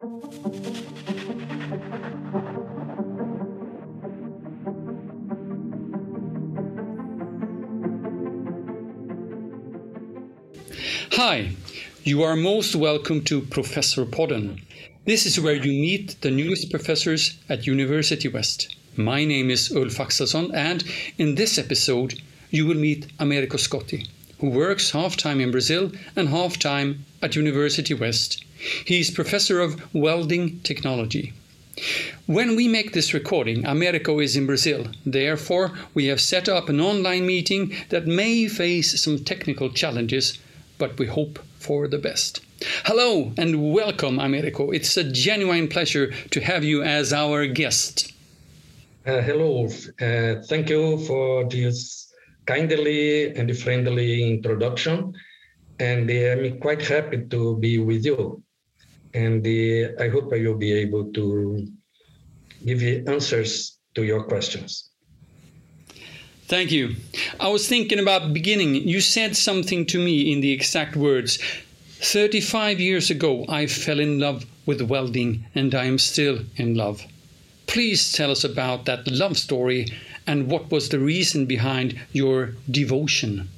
Hi, you are most welcome to Professor Podden. This is where you meet the newest professors at University West. My name is Ulf Axelsson, and in this episode, you will meet Americo Scotti, who works half time in Brazil and half time at University West. He's professor of welding technology. When we make this recording, Americo is in Brazil. Therefore, we have set up an online meeting that may face some technical challenges, but we hope for the best. Hello and welcome, Americo. It's a genuine pleasure to have you as our guest. Uh, hello. Uh, thank you for this kindly and friendly introduction. And uh, I'm quite happy to be with you. And uh, I hope I will be able to give you answers to your questions. Thank you. I was thinking about beginning. You said something to me in the exact words 35 years ago, I fell in love with welding and I am still in love. Please tell us about that love story and what was the reason behind your devotion.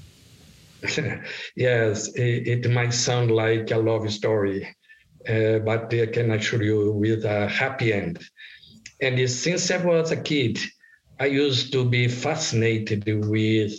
yes, it, it, might sound like a love story, but I can assure you with a happy end. And since I was a kid, I used to be fascinated with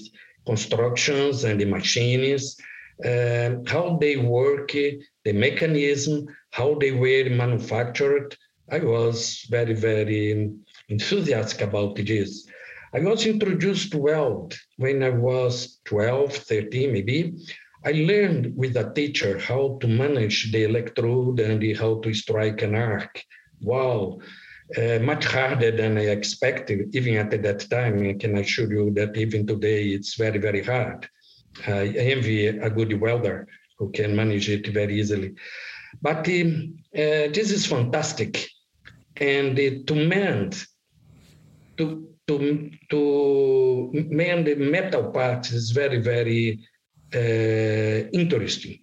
constructions and the machines um, how they work, the mechanism, how they were manufactured. I was very, very enthusiastic about this. I was introduced to weld when I was 12, 13 maybe. I learned with a teacher how to manage the electrode and how to strike an arc. Wow, uh, much harder than I expected, even at that time. I can assure you that even today it's very, very hard. I envy a good welder who can manage it very easily. But um, uh, this is fantastic. And uh, to mend, to, to, to mend the metal parts is very, very interesting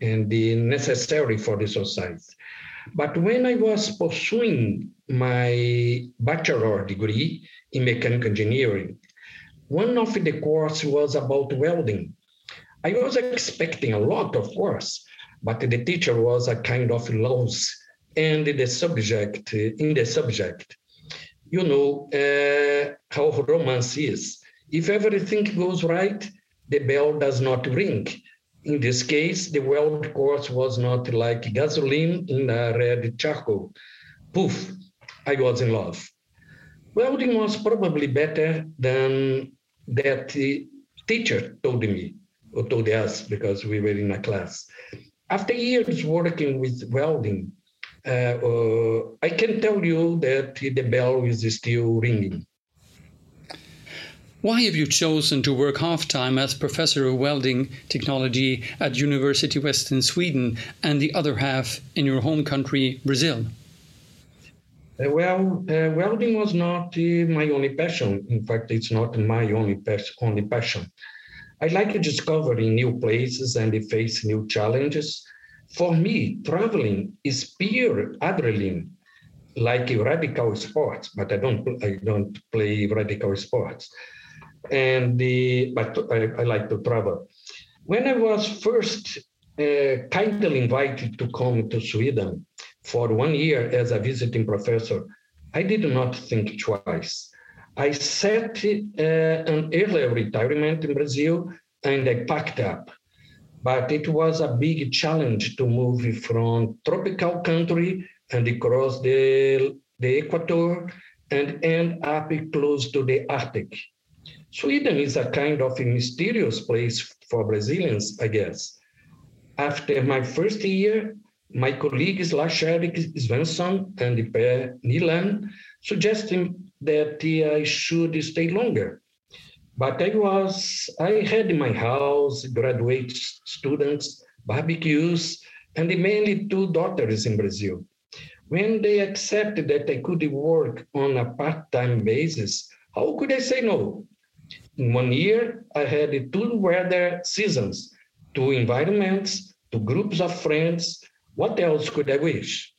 and necessary for the society. But when I was pursuing my bachelor degree in mechanical engineering, one of the course was about welding. I was expecting a lot, of course, but the teacher was a kind of loose and the subject, in the subject, you know uh, how romance is. If everything goes right, the bell does not ring. In this case, the weld course was not like gasoline in a red charcoal. Poof, I was in love. Welding was probably better than that the teacher told me, or told us because we were in a class. After years working with welding, uh, uh, I can tell you that the bell is still ringing. Why have you chosen to work half time as professor of welding technology at University West in Sweden and the other half in your home country, Brazil? Uh, well, uh, welding was not uh, my only passion. In fact, it's not my only, only passion. I like discovering new places and face new challenges. For me, traveling is pure adrenaline, like a radical sports, but I don't, I don't play radical sports. And the, but I, I like to travel. When I was first uh, kindly invited to come to Sweden, for one year as a visiting professor, I did not think twice. I set uh, an early retirement in Brazil and I packed up. But it was a big challenge to move from tropical country and across the, the equator and end up close to the Arctic. Sweden is a kind of a mysterious place for Brazilians, I guess. After my first year, my colleagues Lars-Erik Svensson and Per Nylén suggested that I should stay longer. But I was, I had my house graduate students, barbecues, and mainly two daughters in Brazil. When they accepted that I could work on a part-time basis, how could I say no? In one year, I had two weather seasons, two environments, two groups of friends, what else could I wish?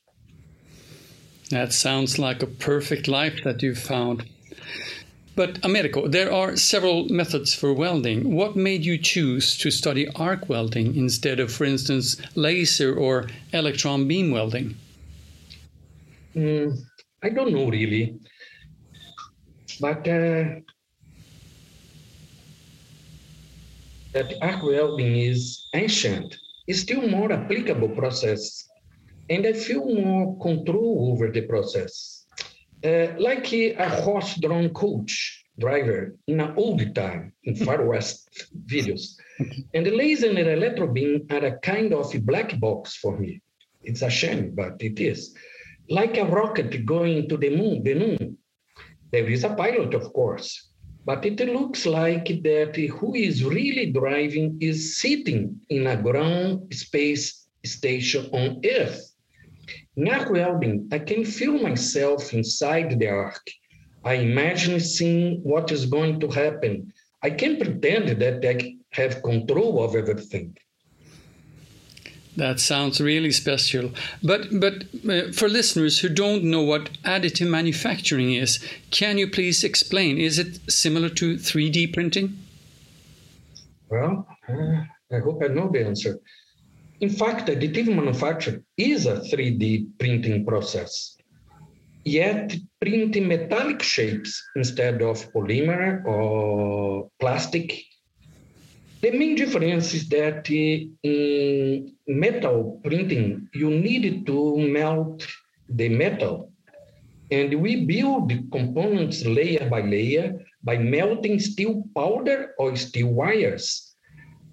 That sounds like a perfect life that you've found. But Americo, there are several methods for welding. What made you choose to study arc welding instead of, for instance, laser or electron beam welding? Mm, I don't know really, but uh, that arc welding is ancient. is still more applicable process, and I feel more control over the process uh, like a horse-drawn coach driver in an old time in Far West videos. And the laser and the electro beam are a kind of a black box for me. It's a shame, but it is. Like a rocket going to the moon, the moon. There is a pilot, of course, but it looks like that who is really driving is sitting in a ground space station on Earth in arc welding, I can feel myself inside the arc. I imagine seeing what is going to happen. I can pretend that I have control of everything. That sounds really special. But but uh, for listeners who don't know what additive manufacturing is, can you please explain? Is it similar to 3D printing? Well, uh, I hope I know the answer. In fact, additive manufacture is a 3D printing process, yet printing metallic shapes instead of polymer or plastic. The main difference is that in metal printing, you need to melt the metal. And we build components layer by layer by melting steel powder or steel wires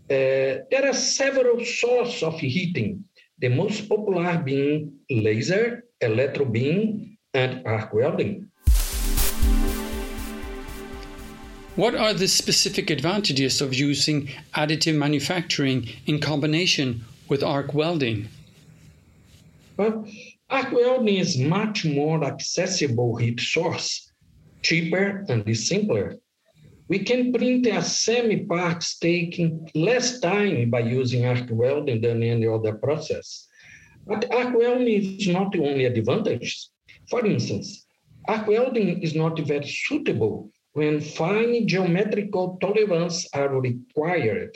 uh, there are several sources of heating, the most popular being laser, electro beam, and arc welding. What are the specific advantages of using additive manufacturing in combination with arc welding? Well, arc welding is much more accessible heat source, cheaper and simpler we can print a semi parts taking less time by using arc welding than any other process. But arc welding is not the only advantage. For instance, arc welding is not very suitable when fine geometrical tolerance are required,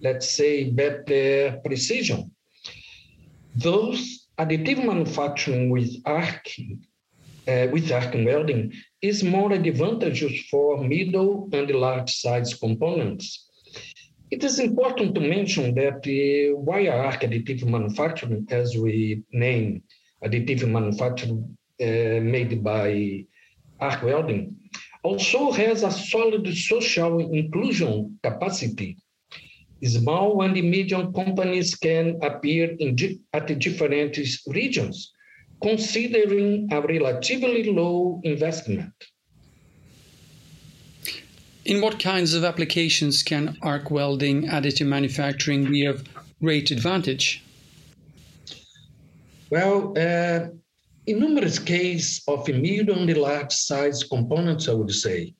let's say better precision. Those additive manufacturing with arc, uh, with arc welding is more advantageous for middle and large size components. It is important to mention that the wire arc additive manufacturing, as we name additive manufacturing uh, made by arc welding, also has a solid social inclusion capacity. Small and medium companies can appear in, at different regions considering a relatively low investment. In what kinds of applications can arc welding additive manufacturing be of great advantage? Well, uh, in numerous cases of medium and large size components, I would say,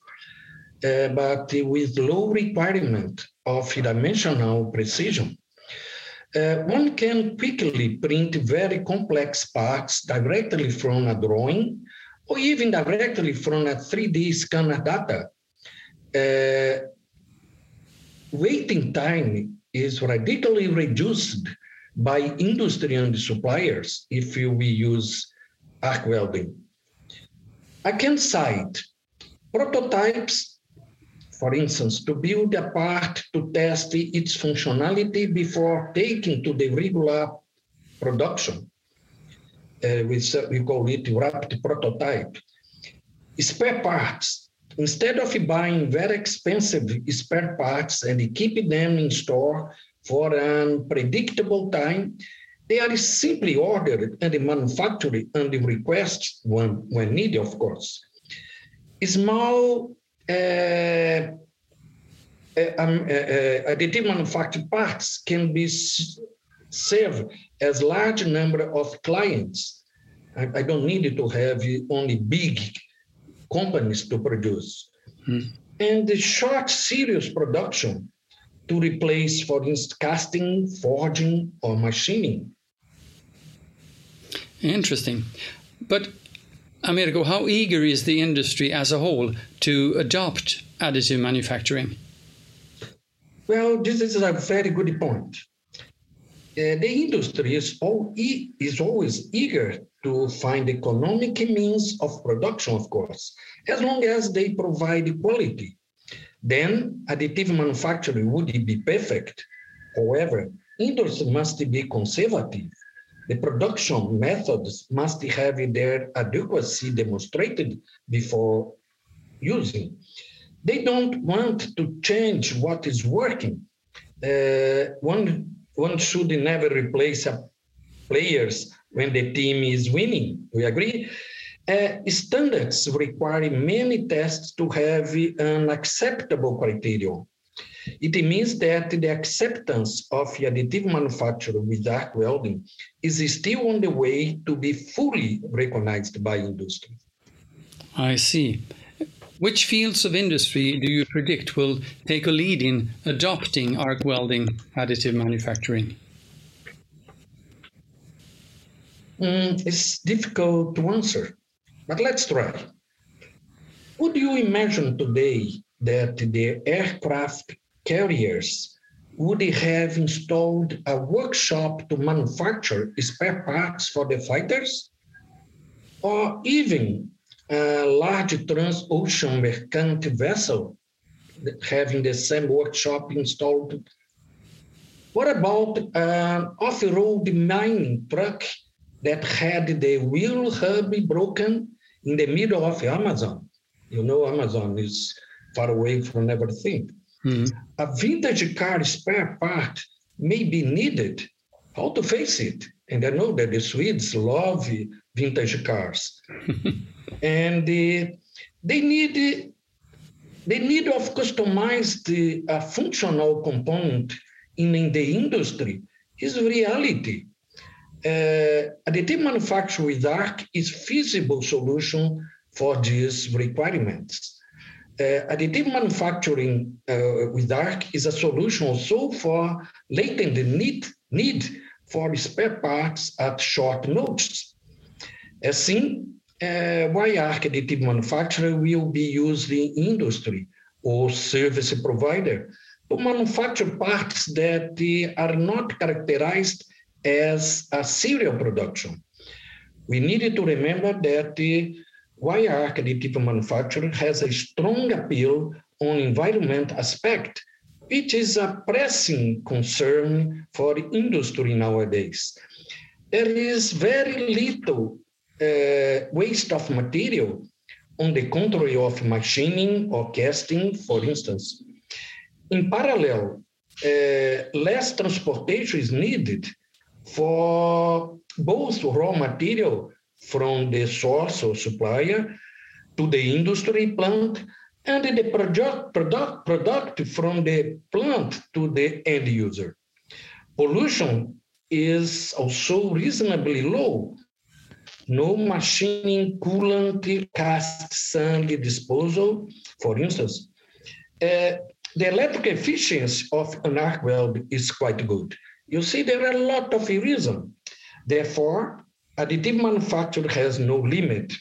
uh, but with low requirement of dimensional precision. Uh, one can quickly print very complex parts directly from a drawing or even directly from a 3D scanner data. Uh, waiting time is radically reduced by industry and suppliers if we use arc welding. I can cite prototypes for instance, to build a part to test its functionality before taking to the regular production. Uh, we, we call it rapid prototype. Spare parts. Instead of buying very expensive spare parts and keeping them in store for an predictable time, they are simply ordered and manufactured and request when, when needed, of course. Small uh, um, additive manufactured parts can be served as large number of clients. I, I, don't need to have only big companies to produce. Hmm. And the short series production to replace, for instance, casting, forging, or machining. Interesting. But Americo, how eager is the industry as a whole to adopt additive manufacturing? Well, this is a very good point. Uh, the industry is, all e- is always eager to find economic means of production, of course, as long as they provide quality. Then additive manufacturing would be perfect. However, industry must be conservative. The production methods must have their adequacy demonstrated before using. They don't want to change what is working. Uh, one, one should never replace players when the team is winning. We agree? Uh, standards require many tests to have an acceptable criterion. It means that the acceptance of additive manufacture with arc welding is still on the way to be fully recognized by industry. I see. Which fields of industry do you predict will take a lead in adopting arc welding additive manufacturing? Mm, it's difficult to answer. But let's try. Would you imagine today that the aircraft carriers would have installed a workshop to manufacture spare parts for the fighters? Or even a large trans-ocean merchant vessel having the same workshop installed? What about an off-road mining truck that had the wheel hub broken in the middle of Amazon. You know, Amazon is far away from everything. Mm-hmm. A vintage car spare part may be needed. How to face it? And I know that the Swedes love vintage cars, and uh, they need the need of customized uh, functional component in, in the industry is reality uh, additive manufacture with ARC is feasible solution for these requirements. Uh, additive manufacturing uh, with ARC is a solution also for latent need, need for spare parts at short notice. Assim, uh, why ARC additive manufacturer will be used in industry or service provider to manufacture parts that are not characterized as a serial production. We needed to remember that wire additive manufacturing has a strong appeal on environment aspect, which is a pressing concern for industry nowadays. There is very little uh, waste of material on the contrary of machining or casting, for instance. In parallel, uh, less transportation is needed for both raw material from the source or supplier to the industry plant and the product, product, product from the plant to the end user. Pollution is also reasonably low. No machining, coolant, cast sand disposal, for instance. Uh, the electric efficiency of an arc weld is quite good. You see, there are a lot of reasons. Therefore, additive manufacture has no limit.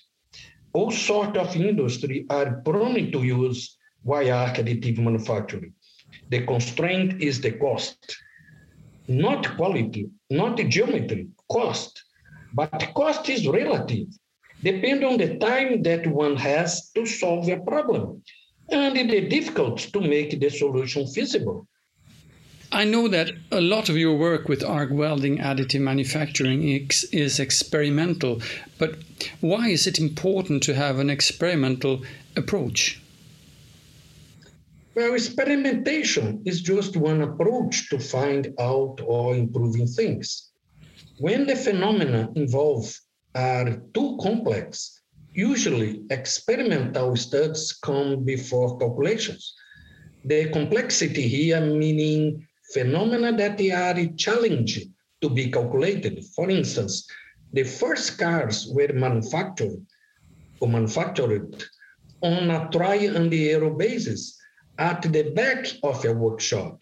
All sorts of industry are prone to use wire additive manufacturing. The constraint is the cost, not quality, not geometry, cost. But cost is relative, depend on the time that one has to solve a problem and the difficulty to make the solution feasible. I know that a lot of your work with arc welding additive manufacturing is, experimental, but why is it important to have an experimental approach? Well, experimentation is just one approach to find out or improving things. When the phenomena involved are too complex, usually experimental studies come before calculations. The complexity here meaning phenomena that are challenging to be calculated. For instance, the first cars were manufactured or manufactured on a trial and error basis at the back of a workshop.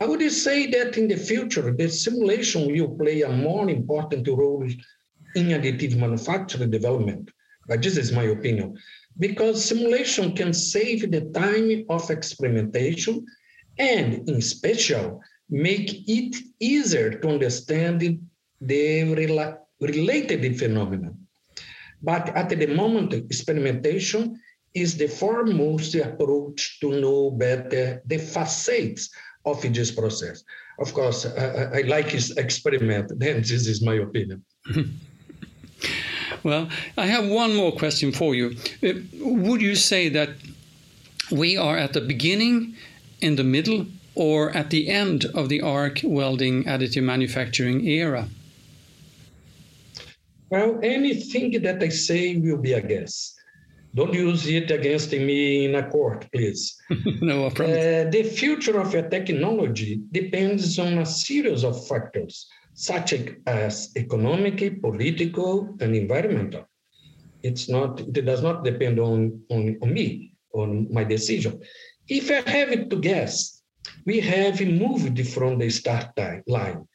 I would say that in the future, the simulation will play a more important role in additive manufacturing development. But this is my opinion. Because simulation can save the time of experimentation and, in special, make it easier to understand the rela- related phenomena. But at the moment, experimentation is the foremost approach to know better the facets of this process. Of course, I, I like his experiment, then this is my opinion. well, I have one more question for you. Uh, would you say that we are at the beginning, in the middle, or at the end of the arc welding additive manufacturing era? Well, anything that I say will be a guess. Don't use it against me in a court, please. no, I promise. Uh, the future of a technology depends on a series of factors, such as economic, political, and environmental. It's not, it does not depend on, on, on me, on my decision. If I have to guess, we have moved from the start time line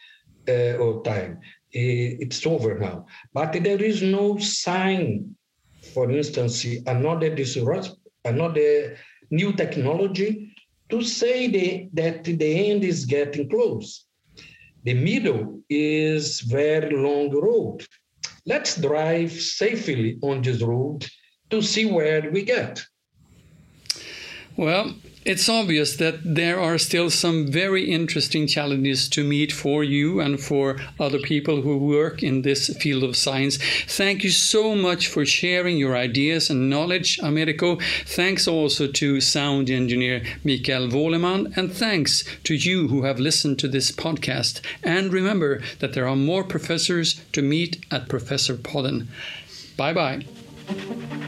uh, or time. It's over now, but there is no sign for instance, another disrupt, another new technology to say the, that the end is getting close. The middle is very long road. Let's drive safely on this road to see where we get. Well, it's obvious that there are still some very interesting challenges to meet for you and for other people who work in this field of science. Thank you so much for sharing your ideas and knowledge, Americo. Thanks also to sound engineer Mikael Woleman, and thanks to you who have listened to this podcast. And remember that there are more professors to meet at Professor Podden. Bye bye.